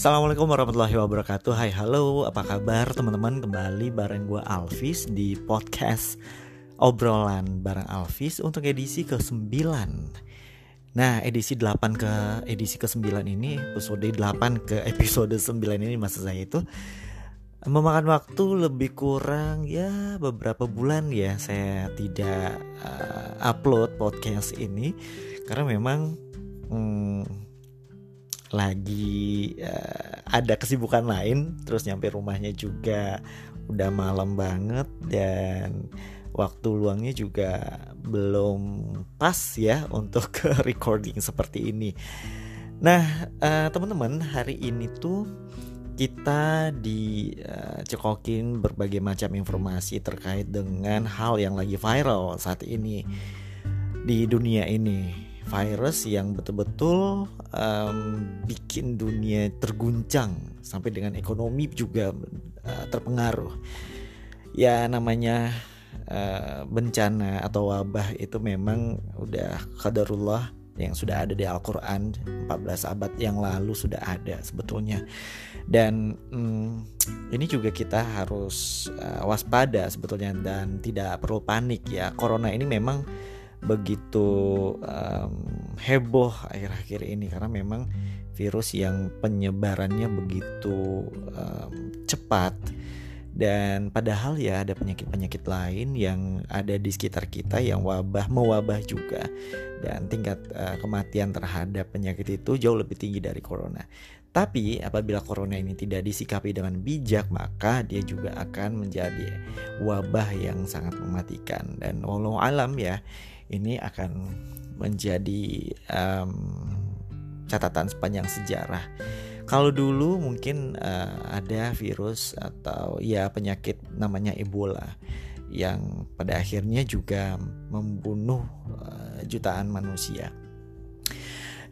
Assalamualaikum warahmatullahi wabarakatuh. Hai halo. Apa kabar teman-teman? Kembali bareng gue Alvis di podcast Obrolan bareng Alvis Untuk edisi ke-9 Nah edisi 8 ke edisi ke-9 ini Episode 8 ke episode 9 ini Maksud saya itu Memakan waktu lebih kurang ya beberapa bulan ya Saya tidak uh, upload podcast ini. Karena memang hmm, lagi uh, ada kesibukan lain terus nyampe rumahnya juga udah malam banget dan waktu luangnya juga belum pas ya untuk recording seperti ini. Nah, uh, teman-teman, hari ini tuh kita dicekokin uh, berbagai macam informasi terkait dengan hal yang lagi viral saat ini di dunia ini virus yang betul-betul um, bikin dunia terguncang sampai dengan ekonomi juga uh, terpengaruh. Ya namanya uh, bencana atau wabah itu memang udah kadarullah yang sudah ada di Al-Quran 14 abad yang lalu sudah ada sebetulnya dan hmm, ini juga kita harus uh, waspada sebetulnya dan tidak perlu panik ya corona ini memang begitu um, heboh akhir-akhir ini karena memang virus yang penyebarannya begitu um, cepat dan padahal ya ada penyakit-penyakit lain yang ada di sekitar kita yang wabah mewabah juga dan tingkat uh, kematian terhadap penyakit itu jauh lebih tinggi dari corona. Tapi apabila corona ini tidak disikapi dengan bijak, maka dia juga akan menjadi wabah yang sangat mematikan. Dan walau alam ya, ini akan menjadi um, catatan sepanjang sejarah. Kalau dulu mungkin uh, ada virus atau ya penyakit namanya Ebola yang pada akhirnya juga membunuh uh, jutaan manusia.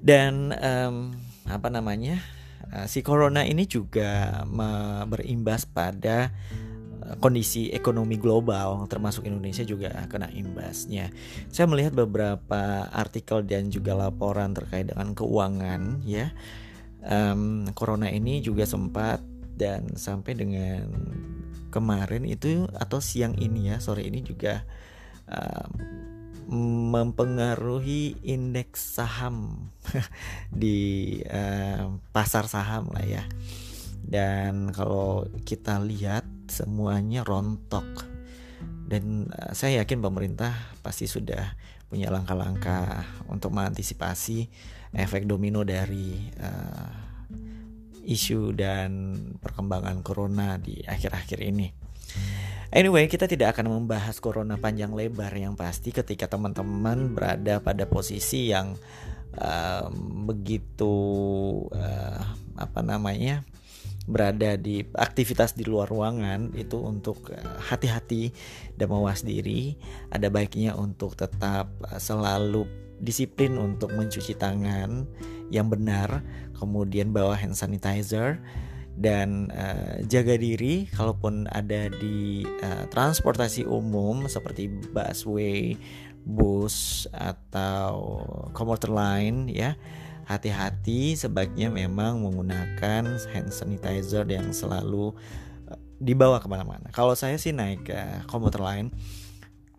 Dan um, apa namanya? Uh, si corona ini juga berimbas pada kondisi ekonomi global termasuk Indonesia juga kena imbasnya. Saya melihat beberapa artikel dan juga laporan terkait dengan keuangan ya. Um, corona ini juga sempat dan sampai dengan kemarin itu atau siang ini ya sore ini juga um, mempengaruhi indeks saham di uh, pasar saham lah ya. Dan kalau kita lihat semuanya rontok dan uh, saya yakin pemerintah pasti sudah punya langkah-langkah untuk mengantisipasi efek domino dari uh, isu dan perkembangan corona di akhir-akhir ini. Anyway, kita tidak akan membahas corona panjang lebar yang pasti ketika teman-teman berada pada posisi yang uh, begitu uh, apa namanya berada di aktivitas di luar ruangan itu untuk eh, hati-hati dan mawas diri. Ada baiknya untuk tetap eh, selalu disiplin untuk mencuci tangan yang benar kemudian bawa hand sanitizer dan uh, jaga diri kalaupun ada di uh, transportasi umum seperti busway, bus atau komuter lain ya hati-hati sebaiknya memang menggunakan hand sanitizer yang selalu eh, dibawa ke mana-mana. Kalau saya sih naik ke komuter lain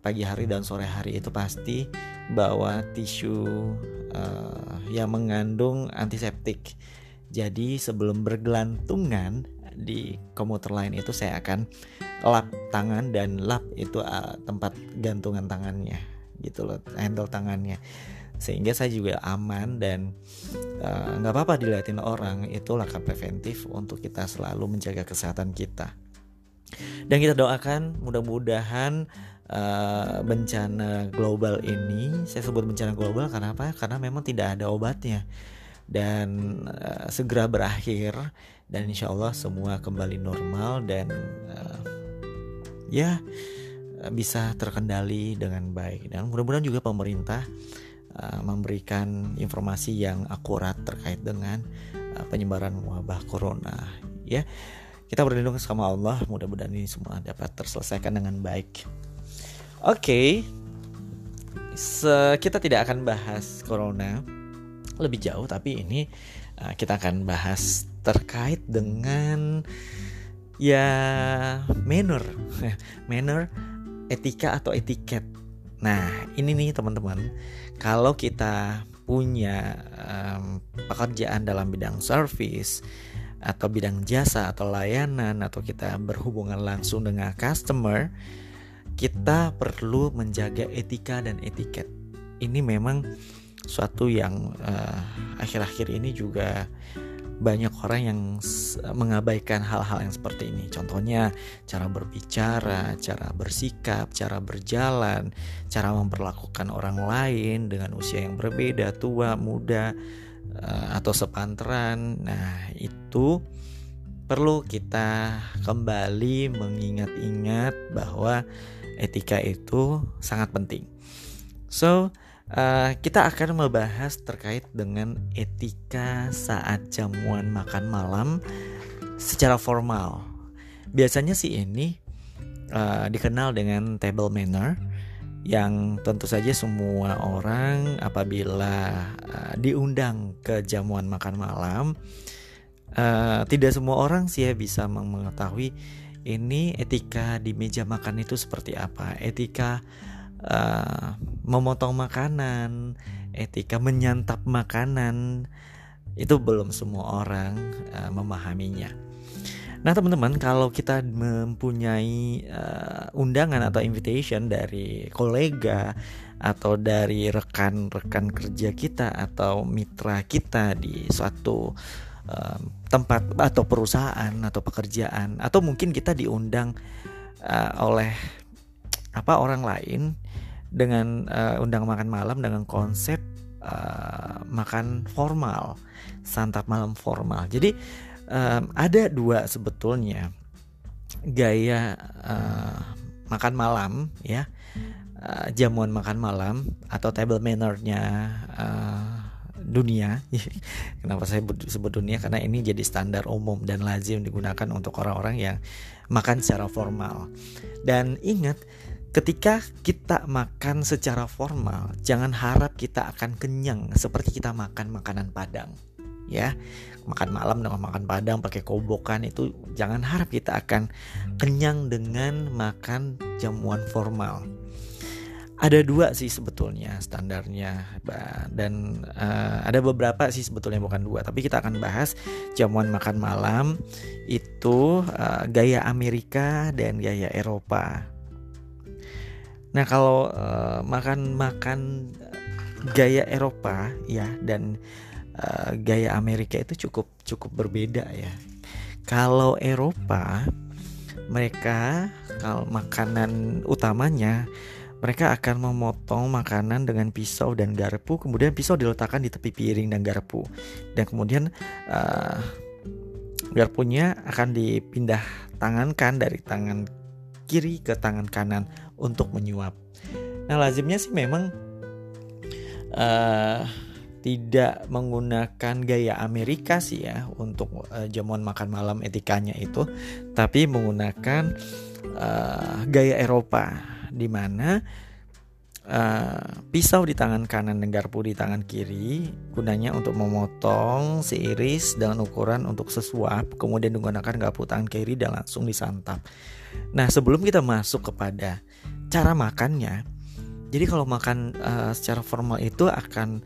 pagi hari dan sore hari itu pasti bawa tisu uh, yang mengandung antiseptik. Jadi sebelum bergelantungan di komuter lain itu saya akan lap tangan dan lap itu uh, tempat gantungan tangannya gitu loh handle tangannya sehingga saya juga aman dan eh, nggak uh, apa-apa dilihatin orang. Itu langkah preventif untuk kita selalu menjaga kesehatan kita. Dan kita doakan mudah-mudahan uh, bencana global ini saya sebut bencana global karena apa? Karena memang tidak ada obatnya. Dan uh, segera berakhir dan insya Allah semua kembali normal dan uh, ya bisa terkendali dengan baik. Dan mudah-mudahan juga pemerintah Uh, memberikan informasi yang akurat terkait dengan uh, penyebaran wabah corona ya kita berlindung sama Allah mudah-mudahan ini semua dapat terselesaikan dengan baik oke okay. kita tidak akan bahas corona lebih jauh tapi ini uh, kita akan bahas terkait dengan ya manner, manner, etika atau etiket. Nah, ini nih teman-teman, kalau kita punya um, pekerjaan dalam bidang service atau bidang jasa atau layanan atau kita berhubungan langsung dengan customer, kita perlu menjaga etika dan etiket. Ini memang suatu yang uh, akhir-akhir ini juga banyak orang yang mengabaikan hal-hal yang seperti ini. Contohnya cara berbicara, cara bersikap, cara berjalan, cara memperlakukan orang lain dengan usia yang berbeda, tua, muda, eh, atau sepantaran. Nah, itu perlu kita kembali mengingat-ingat bahwa etika itu sangat penting. So, Uh, kita akan membahas terkait dengan etika saat jamuan makan malam secara formal. Biasanya sih ini uh, dikenal dengan table manner yang tentu saja semua orang apabila uh, diundang ke jamuan makan malam uh, tidak semua orang sih ya bisa mengetahui ini etika di meja makan itu seperti apa etika uh, memotong makanan, etika menyantap makanan itu belum semua orang uh, memahaminya. Nah teman-teman kalau kita mempunyai uh, undangan atau invitation dari kolega atau dari rekan-rekan kerja kita atau mitra kita di suatu uh, tempat atau perusahaan atau pekerjaan atau mungkin kita diundang uh, oleh apa orang lain dengan uh, undang makan malam dengan konsep uh, makan formal, santap malam formal. Jadi um, ada dua sebetulnya gaya uh, makan malam ya, uh, jamuan makan malam atau table mannernya uh, dunia. Kenapa saya sebut dunia? Karena ini jadi standar umum dan lazim digunakan untuk orang-orang yang makan secara formal. Dan ingat Ketika kita makan secara formal, jangan harap kita akan kenyang seperti kita makan makanan Padang. Ya, makan malam dengan makan Padang pakai kobokan itu jangan harap kita akan kenyang dengan makan jamuan formal. Ada dua sih sebetulnya standarnya dan uh, ada beberapa sih sebetulnya bukan dua tapi kita akan bahas jamuan makan malam itu uh, gaya Amerika dan gaya Eropa Nah kalau uh, makan makan gaya Eropa ya dan uh, gaya Amerika itu cukup cukup berbeda ya. Kalau Eropa mereka kalau makanan utamanya mereka akan memotong makanan dengan pisau dan garpu kemudian pisau diletakkan di tepi piring dan garpu dan kemudian uh, garpunya akan dipindah tangankan dari tangan kiri ke tangan kanan untuk menyuap. Nah lazimnya sih memang uh, tidak menggunakan gaya Amerika sih ya untuk uh, jamuan makan malam etikanya itu, tapi menggunakan uh, gaya Eropa di mana uh, pisau di tangan kanan dan garpu di tangan kiri gunanya untuk memotong seiris dengan ukuran untuk sesuap kemudian menggunakan garpu tangan kiri dan langsung disantap. Nah sebelum kita masuk kepada cara makannya. Jadi kalau makan uh, secara formal itu akan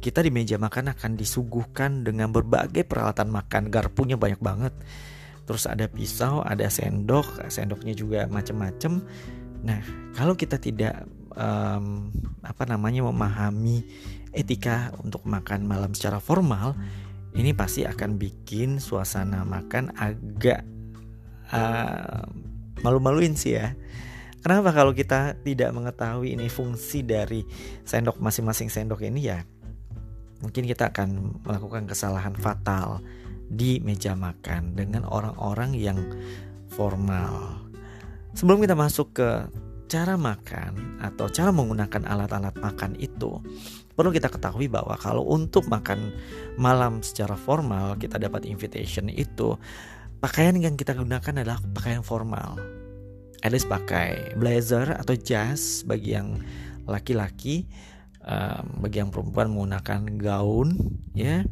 kita di meja makan akan disuguhkan dengan berbagai peralatan makan, garpunya banyak banget. Terus ada pisau, ada sendok, sendoknya juga macam-macam. Nah, kalau kita tidak um, apa namanya memahami etika untuk makan malam secara formal, ini pasti akan bikin suasana makan agak uh, malu-maluin sih ya. Kenapa kalau kita tidak mengetahui ini fungsi dari sendok masing-masing sendok ini ya mungkin kita akan melakukan kesalahan fatal di meja makan dengan orang-orang yang formal. Sebelum kita masuk ke cara makan atau cara menggunakan alat-alat makan itu, perlu kita ketahui bahwa kalau untuk makan malam secara formal kita dapat invitation itu pakaian yang kita gunakan adalah pakaian formal. Least pakai blazer atau jas bagi yang laki-laki um, bagi yang perempuan menggunakan gaun ya.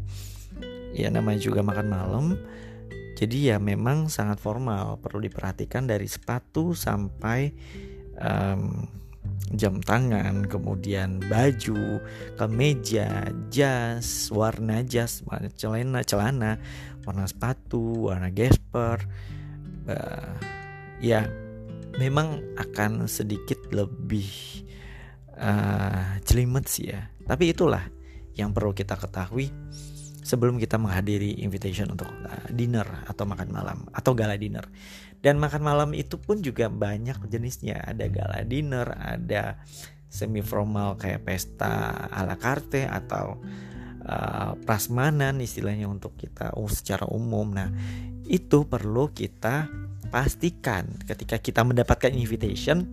Ya namanya juga makan malam. Jadi ya memang sangat formal perlu diperhatikan dari sepatu sampai um, jam tangan kemudian baju kemeja jas warna jas celana celana warna sepatu warna gesper uh, ya memang akan sedikit lebih uh, sih ya tapi itulah yang perlu kita ketahui sebelum kita menghadiri invitation untuk uh, dinner atau makan malam atau gala dinner. Dan makan malam itu pun juga banyak jenisnya. Ada gala dinner, ada semi formal kayak pesta ala carte atau uh, prasmanan istilahnya untuk kita uh, secara umum. Nah, itu perlu kita pastikan ketika kita mendapatkan invitation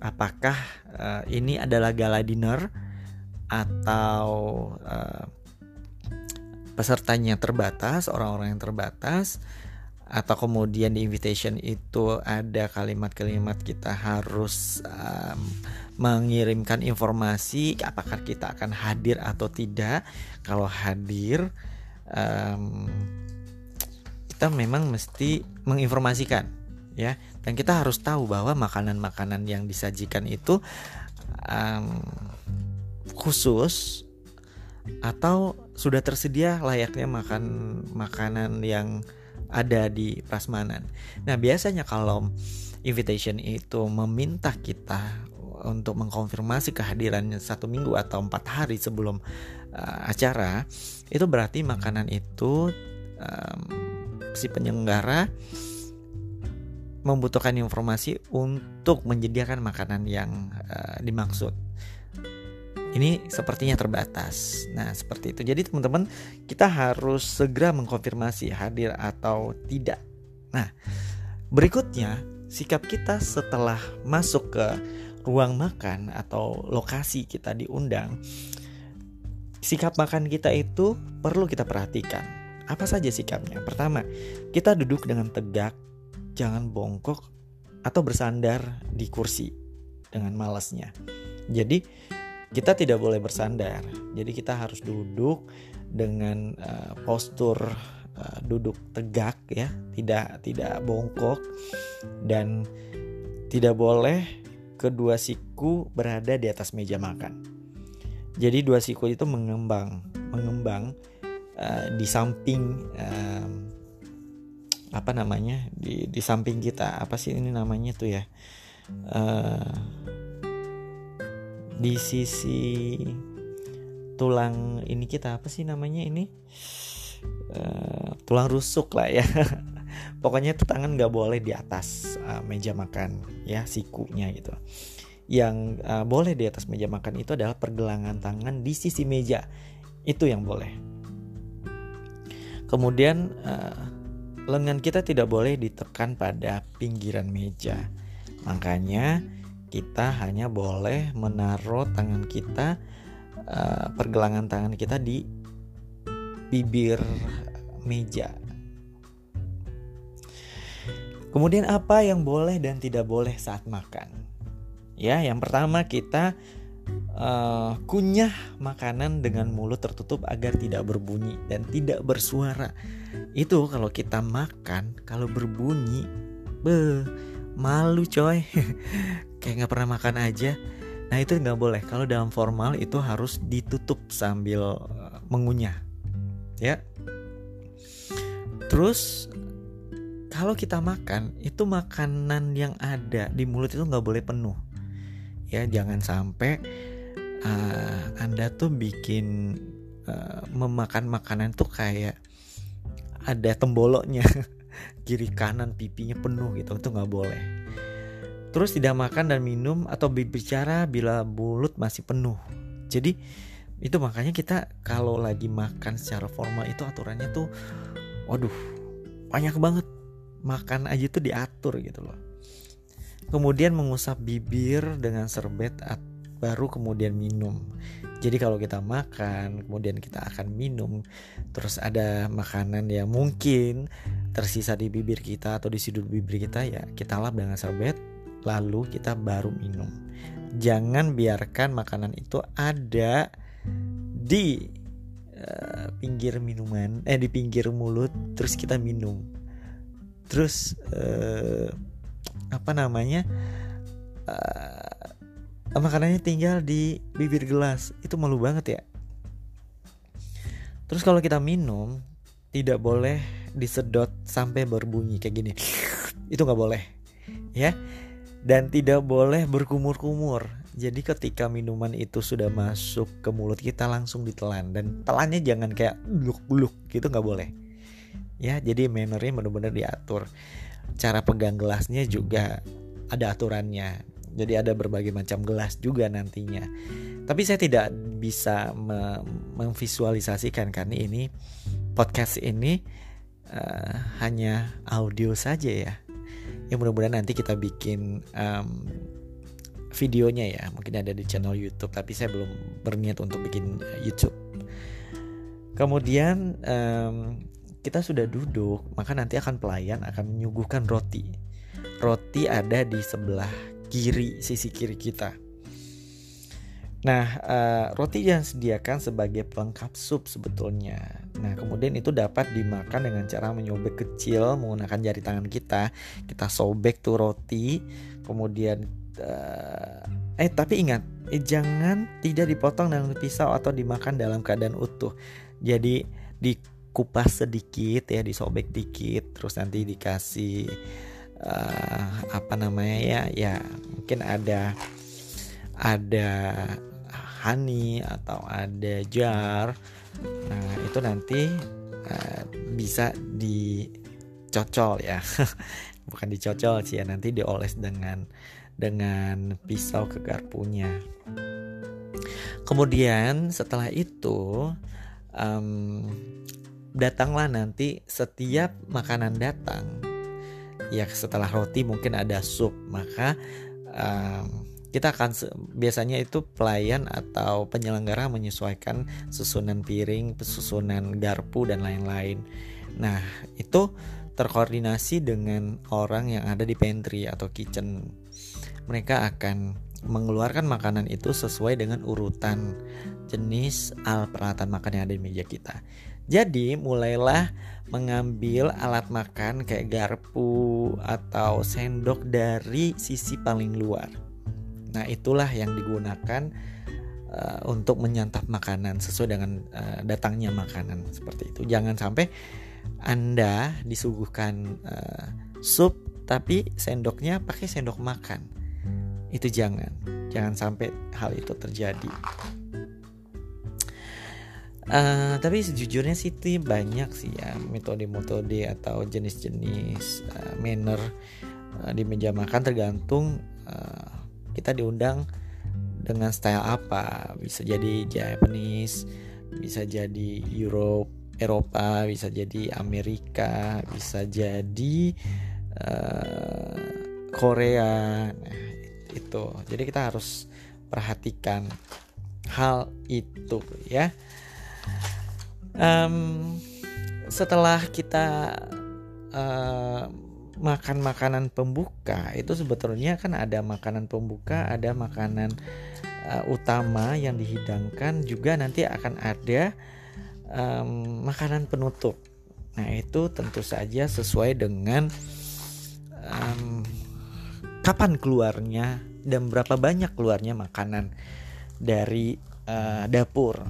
apakah uh, ini adalah gala dinner atau uh, pesertanya terbatas, orang-orang yang terbatas, atau kemudian di invitation itu ada kalimat-kalimat kita harus um, mengirimkan informasi apakah kita akan hadir atau tidak. Kalau hadir, um, kita memang mesti menginformasikan, ya. Dan kita harus tahu bahwa makanan-makanan yang disajikan itu um, khusus atau sudah tersedia layaknya makan makanan yang ada di prasmanan. Nah, biasanya kalau invitation itu meminta kita untuk mengkonfirmasi kehadirannya satu minggu atau empat hari sebelum uh, acara, itu berarti makanan itu um, si penyelenggara membutuhkan informasi untuk menyediakan makanan yang uh, dimaksud ini sepertinya terbatas. Nah, seperti itu. Jadi teman-teman, kita harus segera mengkonfirmasi hadir atau tidak. Nah, berikutnya sikap kita setelah masuk ke ruang makan atau lokasi kita diundang. Sikap makan kita itu perlu kita perhatikan. Apa saja sikapnya? Pertama, kita duduk dengan tegak, jangan bongkok atau bersandar di kursi dengan malasnya. Jadi, kita tidak boleh bersandar. Jadi kita harus duduk dengan uh, postur uh, duduk tegak ya, tidak tidak bongkok dan tidak boleh kedua siku berada di atas meja makan. Jadi dua siku itu mengembang, mengembang uh, di samping uh, apa namanya di di samping kita apa sih ini namanya tuh ya uh, di sisi tulang ini kita apa sih namanya ini? Uh, tulang rusuk lah ya. Pokoknya itu tangan nggak boleh di atas uh, meja makan ya sikunya gitu. Yang uh, boleh di atas meja makan itu adalah pergelangan tangan di sisi meja. Itu yang boleh. Kemudian uh, lengan kita tidak boleh ditekan pada pinggiran meja. Makanya kita hanya boleh menaruh tangan kita uh, pergelangan tangan kita di bibir meja. Kemudian apa yang boleh dan tidak boleh saat makan? Ya, yang pertama kita uh, kunyah makanan dengan mulut tertutup agar tidak berbunyi dan tidak bersuara. Itu kalau kita makan, kalau berbunyi, be malu coy. kayak nggak pernah makan aja. Nah itu nggak boleh. Kalau dalam formal itu harus ditutup sambil eh, mengunyah. Ya. Terus kalau kita makan itu makanan yang ada di mulut itu nggak boleh penuh. Ya jangan sampai uh, anda tuh bikin uh, memakan makanan tuh kayak ada temboloknya. Kiri kanan pipinya penuh gitu. Itu nggak boleh Terus tidak makan dan minum atau berbicara bila mulut masih penuh. Jadi itu makanya kita kalau lagi makan secara formal itu aturannya tuh waduh banyak banget makan aja tuh diatur gitu loh. Kemudian mengusap bibir dengan serbet baru kemudian minum. Jadi kalau kita makan, kemudian kita akan minum, terus ada makanan yang mungkin tersisa di bibir kita atau di sudut bibir kita ya kita lap dengan serbet lalu kita baru minum. Jangan biarkan makanan itu ada di uh, pinggir minuman eh di pinggir mulut terus kita minum. Terus uh, apa namanya uh, makanannya tinggal di bibir gelas. Itu malu banget ya. Terus kalau kita minum tidak boleh disedot sampai berbunyi kayak gini. Itu nggak boleh ya dan tidak boleh berkumur-kumur. Jadi ketika minuman itu sudah masuk ke mulut kita langsung ditelan. Dan telannya jangan kayak bluk-bluk gitu nggak boleh. Ya jadi mannernya benar-benar diatur. Cara pegang gelasnya juga ada aturannya. Jadi ada berbagai macam gelas juga nantinya. Tapi saya tidak bisa me memvisualisasikan karena ini podcast ini uh, hanya audio saja ya ya mudah-mudahan nanti kita bikin um, videonya ya. Mungkin ada di channel YouTube tapi saya belum berniat untuk bikin eh, YouTube. Kemudian um, kita sudah duduk maka nanti akan pelayan akan menyuguhkan roti. Roti ada di sebelah kiri sisi kiri kita. Nah, uh, roti yang sediakan sebagai pelengkap sup sebetulnya. Nah, kemudian itu dapat dimakan dengan cara menyobek kecil menggunakan jari tangan kita. Kita sobek tuh roti, kemudian uh, eh tapi ingat, eh, jangan tidak dipotong dengan pisau atau dimakan dalam keadaan utuh. Jadi dikupas sedikit ya, disobek dikit, terus nanti dikasih uh, apa namanya ya, ya mungkin ada ada honey atau ada jar nah itu nanti uh, bisa dicocol ya. Bukan dicocol sih ya nanti dioles dengan dengan pisau ke garpunya kemudian setelah itu um, datanglah nanti setiap makanan datang. Ya setelah roti mungkin ada sup maka um, kita akan biasanya itu pelayan atau penyelenggara menyesuaikan susunan piring, susunan garpu dan lain-lain. Nah, itu terkoordinasi dengan orang yang ada di pantry atau kitchen. Mereka akan mengeluarkan makanan itu sesuai dengan urutan jenis alat peralatan makan yang ada di meja kita. Jadi mulailah mengambil alat makan kayak garpu atau sendok dari sisi paling luar Nah, itulah yang digunakan uh, untuk menyantap makanan sesuai dengan uh, datangnya makanan seperti itu. Jangan sampai Anda disuguhkan uh, sup tapi sendoknya pakai sendok makan. Itu jangan. Jangan sampai hal itu terjadi. Uh, tapi sejujurnya sih banyak sih ya metode-metode atau jenis-jenis uh, manner uh, di meja makan tergantung uh, kita diundang dengan style apa? Bisa jadi Japanese bisa jadi Europe Eropa bisa jadi Amerika bisa jadi uh, Korea. Nah, itu. Jadi kita harus perhatikan hal itu ya. Um, setelah kita uh, makan makanan pembuka itu sebetulnya kan ada makanan pembuka, ada makanan uh, utama yang dihidangkan juga nanti akan ada um, makanan penutup. Nah itu tentu saja sesuai dengan um, kapan keluarnya dan berapa banyak keluarnya makanan dari uh, dapur.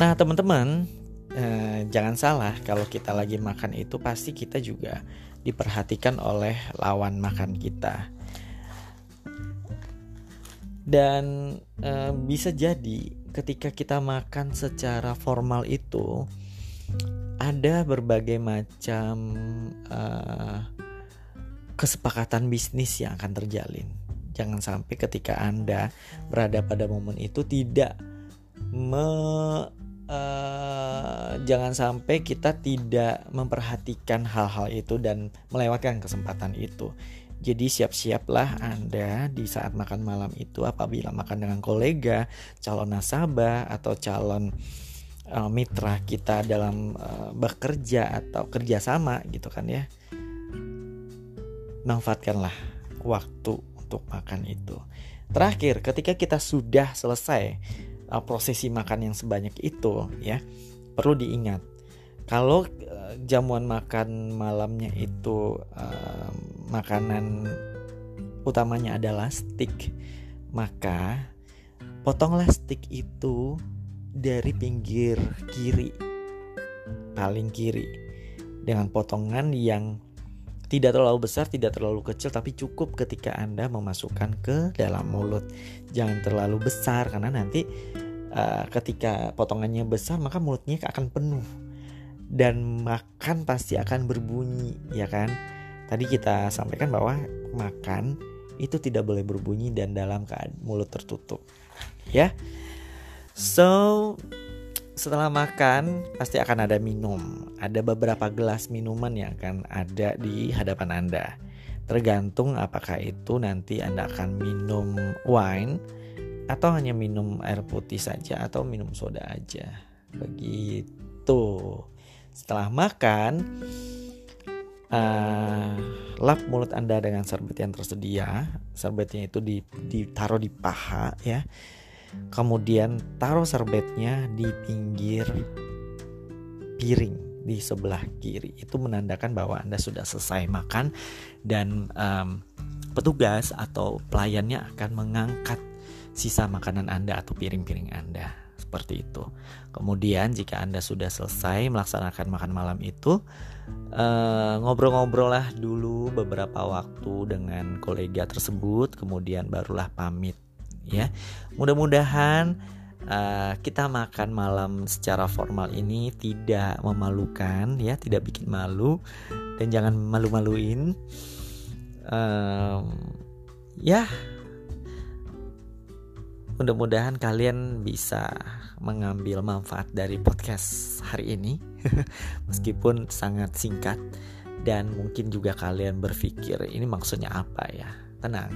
Nah teman-teman eh, jangan salah kalau kita lagi makan itu pasti kita juga diperhatikan oleh lawan makan kita. Dan eh, bisa jadi ketika kita makan secara formal itu ada berbagai macam eh, kesepakatan bisnis yang akan terjalin. Jangan sampai ketika anda berada pada momen itu tidak me uh, jangan sampai kita tidak memperhatikan hal-hal itu dan melewatkan kesempatan itu. Jadi siap-siaplah Anda di saat makan malam itu apabila makan dengan kolega, calon nasabah atau calon uh, mitra kita dalam uh, bekerja atau kerjasama gitu kan ya. Manfaatkanlah waktu untuk makan itu. Terakhir, ketika kita sudah selesai uh, prosesi makan yang sebanyak itu ya perlu diingat. Kalau uh, jamuan makan malamnya itu uh, makanan utamanya adalah steak maka potonglah steak itu dari pinggir kiri paling kiri dengan potongan yang tidak terlalu besar, tidak terlalu kecil, tapi cukup ketika Anda memasukkan ke dalam mulut. Jangan terlalu besar karena nanti uh, ketika potongannya besar maka mulutnya akan penuh dan makan pasti akan berbunyi, ya kan? Tadi kita sampaikan bahwa makan itu tidak boleh berbunyi dan dalam keadaan mulut tertutup, ya. So setelah makan pasti akan ada minum. Ada beberapa gelas minuman yang akan ada di hadapan Anda. Tergantung apakah itu nanti Anda akan minum wine atau hanya minum air putih saja atau minum soda aja. Begitu. Setelah makan uh, lap mulut Anda dengan serbet yang tersedia. Serbetnya itu ditaruh di paha ya Kemudian taruh serbetnya di pinggir piring di sebelah kiri. Itu menandakan bahwa Anda sudah selesai makan dan um, petugas atau pelayannya akan mengangkat sisa makanan Anda atau piring-piring Anda. Seperti itu. Kemudian jika Anda sudah selesai melaksanakan makan malam itu, uh, ngobrol-ngobrol lah dulu beberapa waktu dengan kolega tersebut, kemudian barulah pamit ya. Mudah-mudahan uh, kita makan malam secara formal ini tidak memalukan ya, tidak bikin malu dan jangan malu-maluin. Um, ya, mudah-mudahan kalian bisa mengambil manfaat dari podcast hari ini, meskipun sangat singkat dan mungkin juga kalian berpikir ini maksudnya apa ya. Tenang,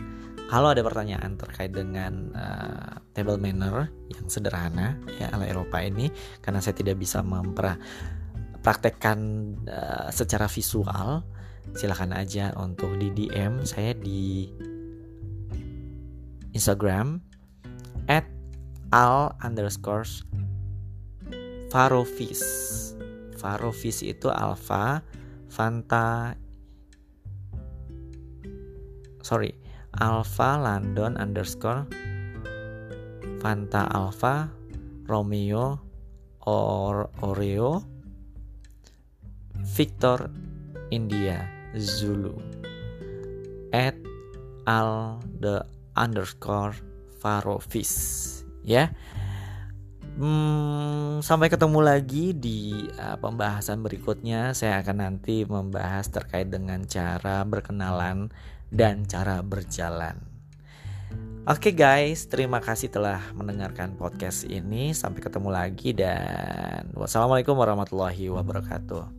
kalau ada pertanyaan terkait dengan uh, table manner yang sederhana ya ala Eropa ini, karena saya tidak bisa mempraktekkan uh, secara visual, silahkan aja untuk di DM saya di Instagram at al underscore farofis. Farofis itu alpha fanta sorry Alpha London underscore Fanta Alpha Romeo or Oreo Victor India Zulu at al the underscore Farofis ya. Hmm, sampai ketemu lagi di uh, pembahasan berikutnya. Saya akan nanti membahas terkait dengan cara berkenalan dan cara berjalan. Oke okay guys, terima kasih telah mendengarkan podcast ini. Sampai ketemu lagi dan wassalamualaikum warahmatullahi wabarakatuh.